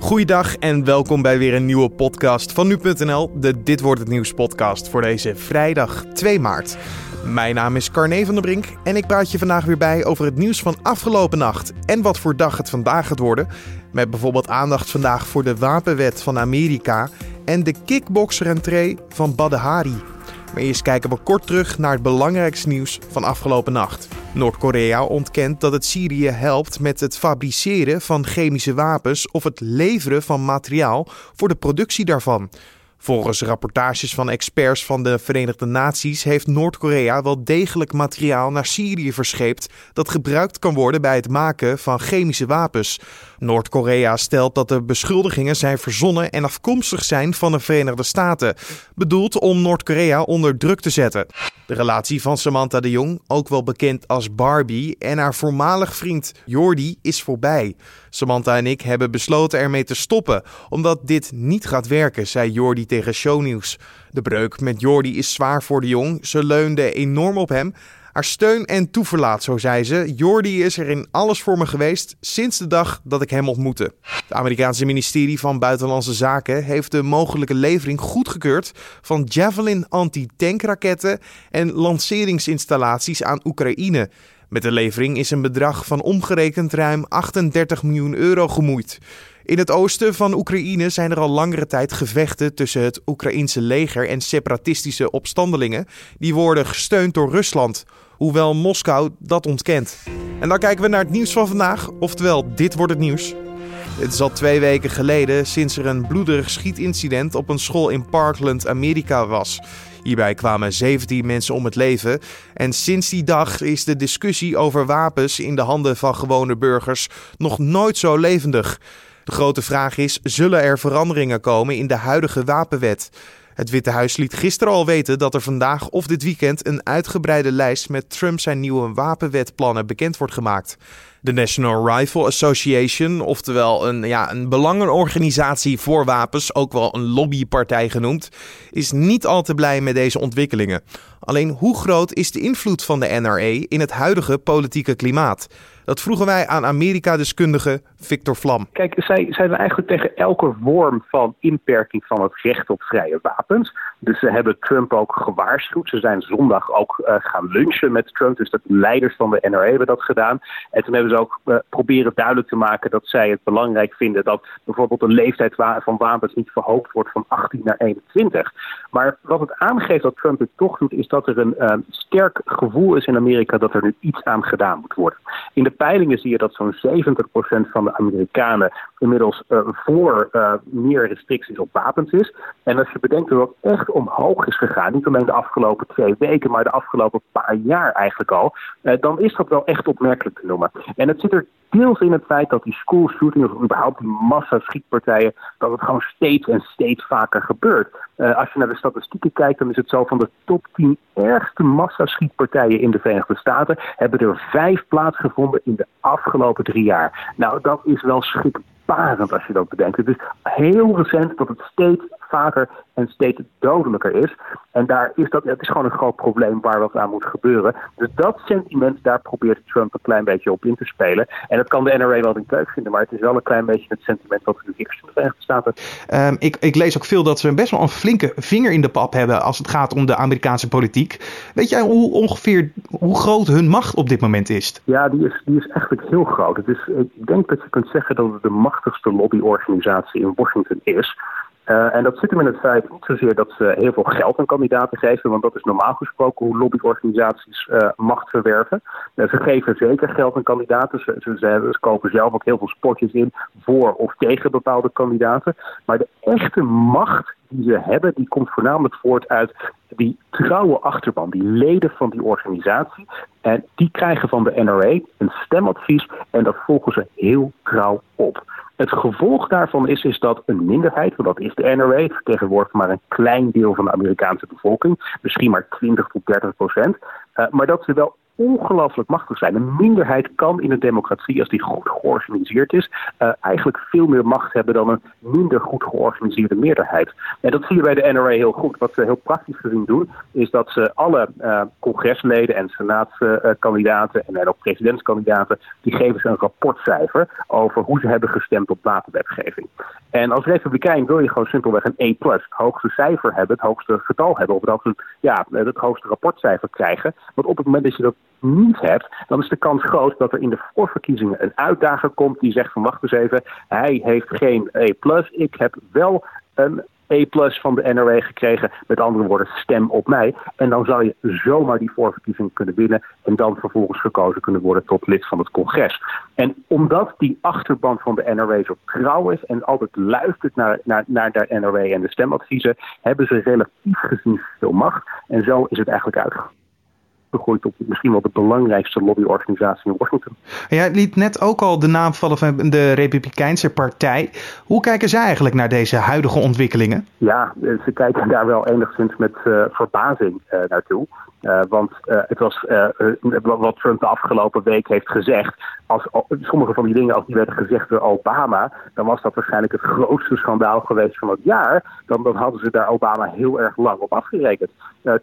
Goeiedag en welkom bij weer een nieuwe podcast van nu.nl, de Dit wordt het nieuws podcast voor deze vrijdag 2 maart. Mijn naam is Carne van der Brink en ik praat je vandaag weer bij over het nieuws van afgelopen nacht en wat voor dag het vandaag gaat worden. Met bijvoorbeeld aandacht vandaag voor de wapenwet van Amerika en de kickboxer van Badahari. Maar eerst kijken we kort terug naar het belangrijkste nieuws van afgelopen nacht. Noord-Korea ontkent dat het Syrië helpt met het fabriceren van chemische wapens of het leveren van materiaal voor de productie daarvan. Volgens rapportages van experts van de Verenigde Naties heeft Noord-Korea wel degelijk materiaal naar Syrië verscheept dat gebruikt kan worden bij het maken van chemische wapens. Noord-Korea stelt dat de beschuldigingen zijn verzonnen en afkomstig zijn van de Verenigde Staten, bedoeld om Noord-Korea onder druk te zetten. De relatie van Samantha de Jong, ook wel bekend als Barbie, en haar voormalig vriend Jordi is voorbij. Samantha en ik hebben besloten ermee te stoppen, omdat dit niet gaat werken, zei Jordi tegen Shownieuws. De breuk met Jordi is zwaar voor de Jong. Ze leunde enorm op hem. Haar steun en toeverlaat, zo zei ze. Jordi is er in alles voor me geweest sinds de dag dat ik hem ontmoette. Het Amerikaanse ministerie van Buitenlandse Zaken heeft de mogelijke levering goedgekeurd van Javelin anti-tankraketten en lanceringsinstallaties aan Oekraïne. Met de levering is een bedrag van omgerekend ruim 38 miljoen euro gemoeid. In het oosten van Oekraïne zijn er al langere tijd gevechten tussen het Oekraïense leger en separatistische opstandelingen. Die worden gesteund door Rusland, hoewel Moskou dat ontkent. En dan kijken we naar het nieuws van vandaag, oftewel dit wordt het nieuws. Het is al twee weken geleden sinds er een bloederig schietincident op een school in Parkland, Amerika was. Hierbij kwamen 17 mensen om het leven. En sinds die dag is de discussie over wapens in de handen van gewone burgers nog nooit zo levendig. De grote vraag is: zullen er veranderingen komen in de huidige wapenwet? Het Witte Huis liet gisteren al weten dat er vandaag of dit weekend een uitgebreide lijst met Trump zijn nieuwe wapenwetplannen bekend wordt gemaakt. De National Rifle Association, oftewel een, ja, een belangenorganisatie voor wapens, ook wel een lobbypartij genoemd, is niet al te blij met deze ontwikkelingen. Alleen hoe groot is de invloed van de NRA in het huidige politieke klimaat? Dat vroegen wij aan Amerika-deskundige Victor Vlam. Kijk, zij zijn eigenlijk tegen elke vorm van inperking van het recht op vrije wapens. Dus ze hebben Trump ook gewaarschuwd. Ze zijn zondag ook uh, gaan lunchen met Trump. Dus de leiders van de NRA hebben dat gedaan. En toen hebben ze ook uh, proberen duidelijk te maken dat zij het belangrijk vinden dat bijvoorbeeld de leeftijd van wapens niet verhoogd wordt van 18 naar 21. Maar wat het aangeeft dat Trump het toch doet, is dat er een uh, sterk gevoel is in Amerika dat er nu iets aan gedaan moet worden. In de peilingen zie je dat zo'n 70% van de Amerikanen inmiddels uh, voor uh, meer restricties op wapens is. En als je bedenkt dat dat echt omhoog is gegaan, niet alleen de afgelopen twee weken, maar de afgelopen paar jaar eigenlijk al, uh, dan is dat wel echt opmerkelijk te noemen. En het zit er deels in het feit dat die school shootings of überhaupt die massa-schietpartijen, dat het gewoon steeds en steeds vaker gebeurt. Als je naar de statistieken kijkt, dan is het zo van de top 10 ergste massa-schietpartijen in de Verenigde Staten hebben er vijf plaatsgevonden de afgelopen drie jaar. Nou, dat is wel schrikbarend als je dat bedenkt. Het is heel recent dat het steeds vaker en steeds dodelijker is. En daar is dat, het is gewoon een groot probleem waar wat aan moet gebeuren. Dus dat sentiment, daar probeert Trump een klein beetje op in te spelen. En dat kan de NRA wel in leuk vinden, maar het is wel een klein beetje het sentiment dat er nu heerst in de Verenigde Staten. Um, ik, ik lees ook veel dat ze best wel een flinke vinger in de pap hebben als het gaat om de Amerikaanse politiek. Weet jij hoe ongeveer hoe groot hun macht op dit moment is? Ja, die is, die is eigenlijk heel groot. Het is, ik denk dat je kunt zeggen dat het de machtigste lobbyorganisatie in Washington is. Uh, en dat zit hem in het feit niet zozeer dat ze heel veel geld aan kandidaten geven, want dat is normaal gesproken hoe lobbyorganisaties uh, macht verwerven. Uh, ze geven zeker geld aan kandidaten. Ze, ze, ze, kopen zelf ook heel veel spotjes in voor of tegen bepaalde kandidaten. Maar de echte macht die ze hebben, die komt voornamelijk voort uit die trouwe achterban, die leden van die organisatie. En die krijgen van de NRA een stemadvies en dat volgen ze heel trouw op. Het gevolg daarvan is, is dat een minderheid, want dat is de NRA, vertegenwoordigt maar een klein deel van de Amerikaanse bevolking, misschien maar 20 tot 30 procent, uh, maar dat ze wel ongelooflijk machtig zijn. Een minderheid kan in een democratie, als die goed georganiseerd is, uh, eigenlijk veel meer macht hebben dan een minder goed georganiseerde meerderheid. En dat zie je bij de NRA heel goed. Wat ze heel praktisch gezien doen, is dat ze alle uh, congresleden en senaatskandidaten en ook presidentskandidaten, die geven ze een rapportcijfer over hoe ze hebben gestemd op wapenwetgeving. En als republikein wil je gewoon simpelweg een E+, het hoogste cijfer hebben, het hoogste getal hebben, of dat ja, het hoogste rapportcijfer krijgen. Want op het moment dat je dat niet hebt, dan is de kans groot dat er in de voorverkiezingen een uitdager komt die zegt van wacht eens even, hij heeft geen E+, ik heb wel een E van de NRA gekregen. Met andere woorden, stem op mij. En dan zou je zomaar die voorverkiezing kunnen winnen. En dan vervolgens gekozen kunnen worden tot lid van het congres. En omdat die achterban van de NRA zo trouw is en altijd luistert naar, naar, naar de NRA en de stemadviezen, hebben ze relatief gezien veel macht. En zo is het eigenlijk uitgekomen gegroeid op misschien wel de belangrijkste lobbyorganisatie in Washington. Ja, liet net ook al de naam vallen van de Republikeinse Partij. Hoe kijken zij eigenlijk naar deze huidige ontwikkelingen? Ja, ze kijken daar wel enigszins met uh, verbazing uh, naartoe. Uh, want het was wat Trump de afgelopen week heeft gezegd. Als sommige van die dingen, als die werden gezegd door Obama, dan was dat waarschijnlijk het grootste schandaal geweest van het jaar. Dan, dan hadden ze daar Obama heel erg lang op afgerekend.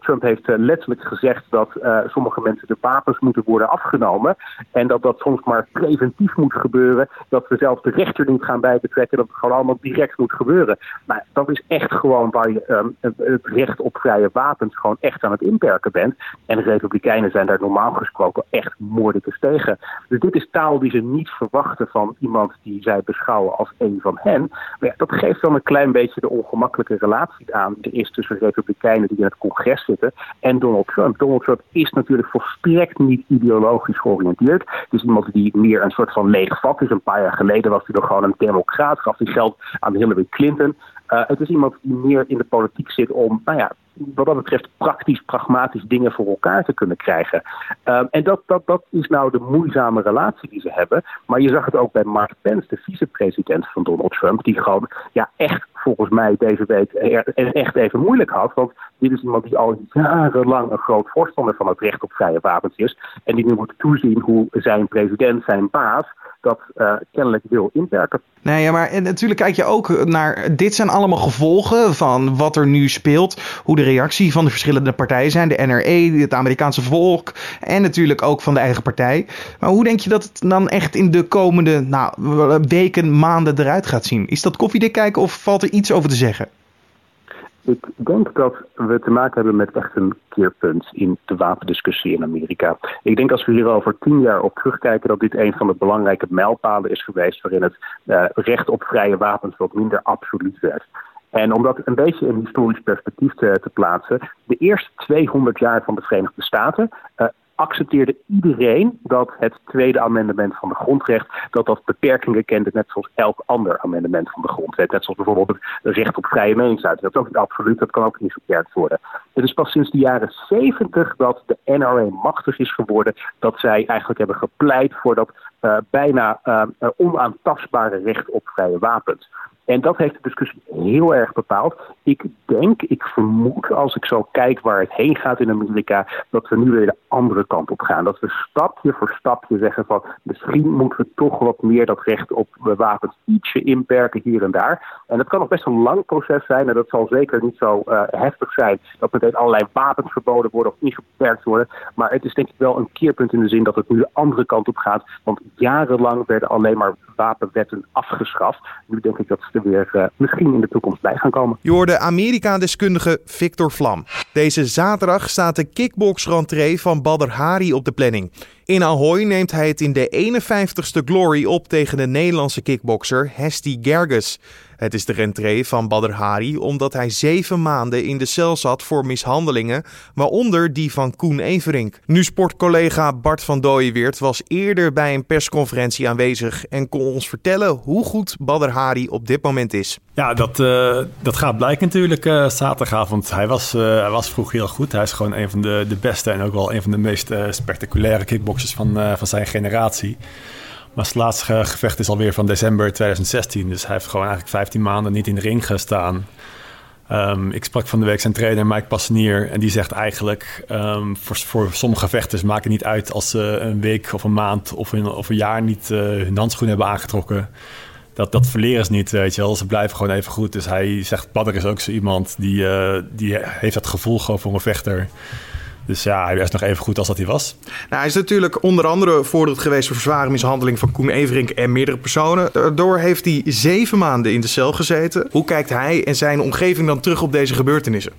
Trump heeft letterlijk gezegd dat sommige mensen de wapens moeten worden afgenomen. En dat dat soms maar preventief moet gebeuren. Dat we zelfs de rechter niet gaan bijbetrekken. Dat het gewoon allemaal direct moet gebeuren. Maar dat is echt gewoon waar je um, het recht op vrije wapens gewoon echt aan het inperken bent. En de Republikeinen zijn daar normaal gesproken echt moordicus tegen. Dus dit is taal die ze niet verwachten van iemand die zij beschouwen als een van hen. Maar ja, dat geeft dan een klein beetje de ongemakkelijke relatie aan die er is tussen Republikeinen die in het congres zitten en Donald Trump. Donald Trump is natuurlijk volstrekt niet ideologisch georiënteerd. Het is iemand die meer een soort van leeg vat is. Een paar jaar geleden was hij nog gewoon een democraat, gaf hij geld aan Hillary Clinton. Uh, het is iemand die meer in de politiek zit om, nou ja, wat dat betreft praktisch, pragmatisch dingen voor elkaar te kunnen krijgen. Uh, en dat, dat, dat is nou de moeizame relatie die ze hebben. Maar je zag het ook bij Mark Pence, de vicepresident van Donald Trump, die gewoon ja, echt volgens mij deze week echt even moeilijk had. Want dit is iemand die al jarenlang een groot voorstander van het recht op vrije wapens is. En die nu moet toezien hoe zijn president, zijn baas, dat uh, kennelijk wil inperken. Nee, ja, maar en natuurlijk kijk je ook naar. Dit zijn allemaal gevolgen van wat er nu speelt. Hoe de reactie van de verschillende partijen zijn. De NRA, het Amerikaanse volk. En natuurlijk ook van de eigen partij. Maar hoe denk je dat het dan echt in de komende nou, weken, maanden eruit gaat zien? Is dat koffiedik kijken of valt er iets over te zeggen? Ik denk dat we te maken hebben met echt een keerpunt in de wapendiscussie in Amerika. Ik denk als we hier over tien jaar op terugkijken dat dit een van de belangrijke mijlpalen is geweest waarin het uh, recht op vrije wapens wat minder absoluut werd. En om dat een beetje in historisch perspectief te, plaatsen, de eerste 200 jaar van de Verenigde Staten uh, accepteerde iedereen dat het tweede amendement van de grondrecht dat dat beperkingen kende, net zoals elk ander amendement van de grondwet. Net zoals bijvoorbeeld het recht op vrije meningsuiting. Dat is ook niet absoluut, dat kan ook niet beperkt worden. Het is pas sinds de jaren 70 dat de NRA machtig is geworden, dat zij eigenlijk hebben gepleit voor dat uh, bijna uh, onaantastbare recht op vrije wapens. En dat heeft de discussie heel erg bepaald. Ik denk, ik vermoed als ik zo kijk waar het heen gaat in Amerika, dat we nu weer de andere kant op gaan. Dat we stapje voor stapje zeggen van misschien moeten we toch wat meer dat recht op wapens ietsje inperken hier en daar. En dat kan nog best een lang proces zijn en dat zal zeker niet zo uh, heftig zijn dat meteen allerlei wapens verboden worden of ingeperkt worden. Maar het is denk ik wel een keerpunt in de zin dat het nu de andere kant op gaat. Want jarenlang werden alleen maar wapenwetten afgeschaft. Nu denk ik dat er weer uh, misschien in de toekomst bij gaan komen. Je hoorde Amerika-deskundige Victor Vlam. Deze zaterdag staat de kickbox-rentree van Badr Hari op de planning. In Ahoy neemt hij het in de 51ste Glory op tegen de Nederlandse kickbokser Hesti Gerges. Het is de rentree van Badr Hari omdat hij zeven maanden in de cel zat voor mishandelingen, waaronder die van Koen Everink. Nu sportcollega Bart van Dooyeweert was eerder bij een persconferentie aanwezig en kon ons vertellen hoe goed Badr Hari op dit moment is. Ja, dat, uh, dat gaat blijken natuurlijk uh, zaterdagavond. Hij was, uh, hij was vroeg heel goed. Hij is gewoon een van de, de beste en ook wel een van de meest spectaculaire kickboxers van, van zijn generatie. Maar het laatste gevecht is alweer van december 2016. Dus hij heeft gewoon eigenlijk 15 maanden niet in de ring gestaan. Ehm, ik sprak van de week zijn trainer Mike Passenier en die zegt eigenlijk um, voor, voor sommige vechters maakt het niet uit als ze een week of een maand of een, of een jaar niet uh, hun handschoen hebben aangetrokken. Dat, dat verleren ze niet, weet je wel. Ze blijven gewoon even goed. Dus hij zegt, Badder is ook zo iemand die, uh, die heeft dat gevoel gewoon voor een vechter. Dus ja, hij is nog even goed als dat hij was. Nou, hij is natuurlijk onder andere voorbeeld geweest voor zware mishandeling van Koen Everink en meerdere personen. Daardoor heeft hij zeven maanden in de cel gezeten. Hoe kijkt hij en zijn omgeving dan terug op deze gebeurtenissen?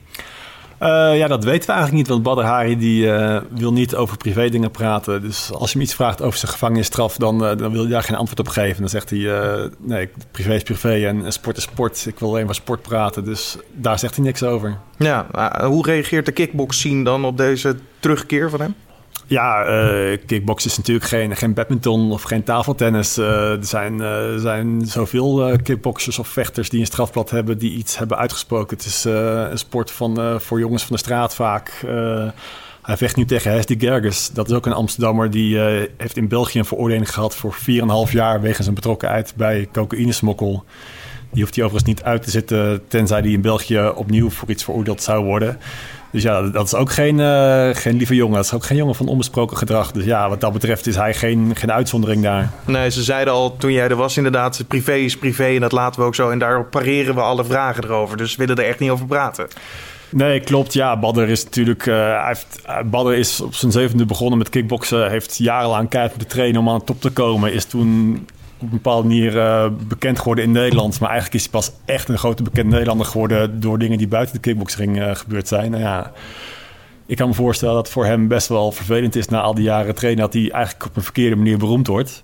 Uh, ja, dat weten we eigenlijk niet, want Badr Hari die, uh, wil niet over privé dingen praten. Dus als je hem iets vraagt over zijn gevangenisstraf, dan, uh, dan wil hij daar geen antwoord op geven. Dan zegt hij, nee, privé is privé en sport is sport. Ik wil alleen maar sport praten, dus daar zegt hij niks over. Ja, hoe reageert de kickbox scene dan op deze terugkeer van hem? Ja, uh, is natuurlijk geen, geen badminton of geen tafeltennis. Uh, er zijn, uh, zijn zoveel kickboxers of vechters die een strafblad hebben... die iets hebben uitgesproken. Het is een sport van, voor jongens van de straat vaak. hij vecht nu tegen Hesdy Gerges. Dat is ook een Amsterdammer. Die heeft in België een veroordeling gehad voor 4,5 jaar... wegens een betrokkenheid bij cocaïnesmokkel. Die hoeft hij overigens niet uit te zitten... tenzij hij in België opnieuw voor iets veroordeeld zou worden... Dus ja, dat is ook geen, uh, geen lieve jongen. Dat is ook geen jongen van onbesproken gedrag. Dus ja, wat dat betreft is hij geen, geen uitzondering daar. Nee, ze zeiden al toen jij er was inderdaad... privé is privé en dat laten we ook zo. En daar pareren we alle vragen erover. Dus we willen er echt niet over praten. Nee, klopt. Ja, Badder is natuurlijk. Uh, hij heeft, Badder is op zijn zevende begonnen met kickboksen. Heeft jarenlang keihard moeten trainen om aan de top te komen. Is toen op een bepaalde manier uh, bekend geworden in Nederland. Maar eigenlijk is hij pas echt een grote bekende Nederlander geworden door dingen die buiten de kickboxring uh, gebeurd zijn. Nou ja, ik kan me voorstellen dat het voor hem best wel vervelend is na al die jaren trainen dat hij eigenlijk op een verkeerde manier beroemd wordt.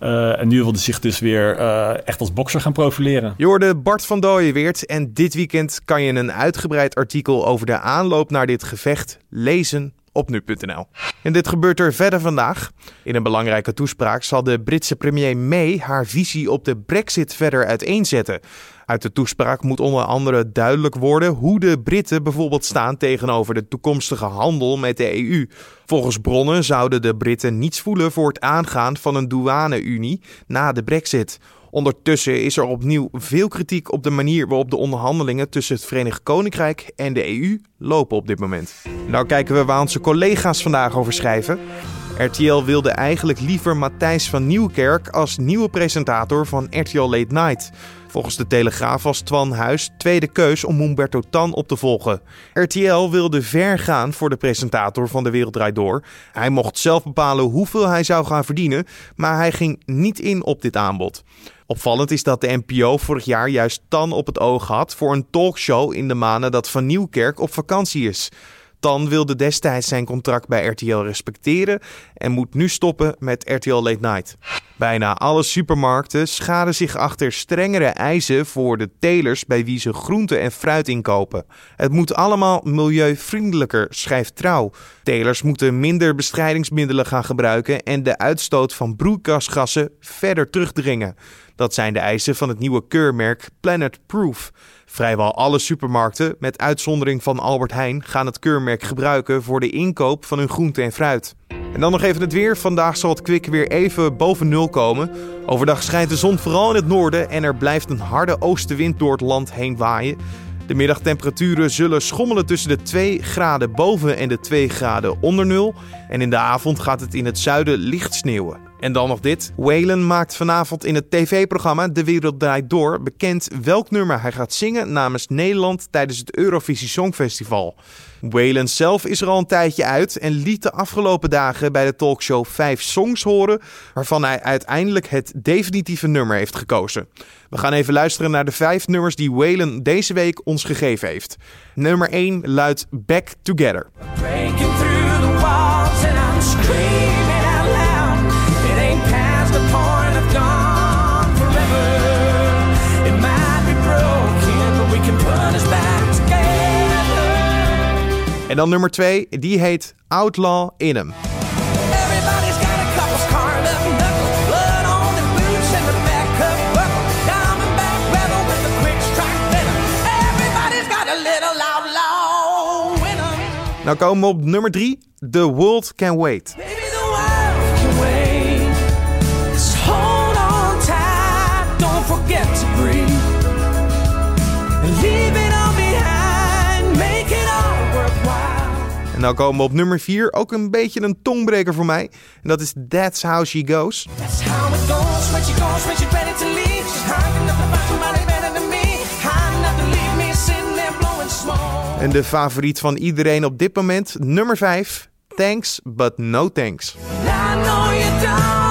Uh, en nu wilde hij zich dus weer echt als bokser gaan profileren. Je Bart van Dooyenweert en dit weekend kan je een uitgebreid artikel over de aanloop naar dit gevecht lezen op nu.nl. En dit gebeurt er verder vandaag. In een belangrijke toespraak zal de Britse premier May haar visie op de Brexit verder uiteenzetten. Uit de toespraak moet onder andere duidelijk worden hoe de Britten bijvoorbeeld staan tegenover de toekomstige handel met de EU. Volgens bronnen zouden de Britten niets voelen voor het aangaan van een douane-unie na de Brexit. Ondertussen is er opnieuw veel kritiek op de manier waarop de onderhandelingen tussen het Verenigd Koninkrijk en de EU lopen op dit moment. Nou kijken we waar onze collega's vandaag over schrijven. RTL wilde eigenlijk liever Matthijs van Nieuwkerk als nieuwe presentator van RTL Late Night. Volgens de Telegraaf was Twan Huis tweede keus om Humberto Tan op te volgen. RTL wilde ver gaan voor de presentator van De Wereld Draait Door. Hij mocht zelf bepalen hoeveel hij zou gaan verdienen, maar hij ging niet in op dit aanbod. Opvallend is dat de NPO vorig jaar juist Tan op het oog had voor een talkshow in de maanden dat Van Nieuwkerk op vakantie is. Tan wilde destijds zijn contract bij RTL respecteren en moet nu stoppen met RTL Late Night. Bijna alle supermarkten schaden zich achter strengere eisen voor de telers bij wie ze groente en fruit inkopen. Het moet allemaal milieuvriendelijker, schrijft Trouw. Telers moeten minder bestrijdingsmiddelen gaan gebruiken en de uitstoot van broeikasgassen verder terugdringen. Dat zijn de eisen van het nieuwe keurmerk Planet Proof. Vrijwel alle supermarkten, met uitzondering van Albert Heijn, gaan het keurmerk gebruiken voor de inkoop van hun groente en fruit. En dan nog even het weer. Vandaag zal het kwik weer even boven nul komen. Overdag schijnt de zon vooral in het noorden en er blijft een harde oostenwind door het land heen waaien. De middagtemperaturen zullen schommelen tussen de 2 graden boven en de 2 graden onder nul. En in de avond gaat het in het zuiden licht sneeuwen. En dan nog dit. Waylon maakt vanavond in het tv-programma De Wereld Draait Door bekend welk nummer hij gaat zingen namens Nederland tijdens het Eurovisie Songfestival. Waylon zelf is er al een tijdje uit en liet de afgelopen dagen bij de talkshow vijf songs horen, waarvan hij uiteindelijk het definitieve nummer heeft gekozen. We gaan even luisteren naar de vijf nummers die Waylon deze week ons gegeven heeft. Nummer 1 luidt Back Together. En dan nummer 2, die heet Outlaw in hem. Nou komen we op nummer 3, The World Can Wait. Nou komen we op nummer 4, ook een beetje een tongbreker voor mij. En dat is That's How She Goes. That's how it goes when she goes when she's ready to leave. She's hard enough to find somebody better than me. Hard enough to leave me sitting there blowing smoke. En de favoriet van iedereen op dit moment, nummer 5. Thanks, but no thanks. I know you don't.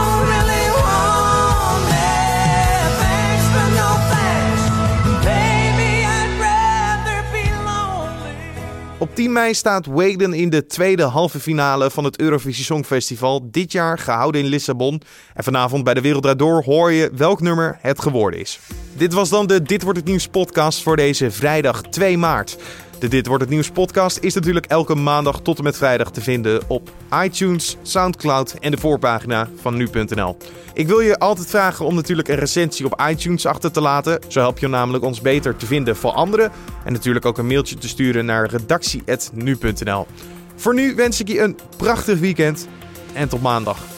Op 10 mei staat Waden in de tweede halve finale van het Eurovisie Songfestival. Dit jaar gehouden in Lissabon. En vanavond bij de Wereld Door hoor je welk nummer het geworden is. Dit was dan de Dit Wordt Het Nieuws podcast voor deze vrijdag 2 maart. De Dit Wordt Het Nieuws podcast is natuurlijk elke maandag tot en met vrijdag te vinden op iTunes, Soundcloud en de voorpagina van nu.nl. Ik wil je altijd vragen om natuurlijk een recensie op iTunes achter te laten. Zo help je namelijk ons beter te vinden voor anderen. En natuurlijk ook een mailtje te sturen naar redactie.nu.nl. Voor nu wens ik je een prachtig weekend en tot maandag.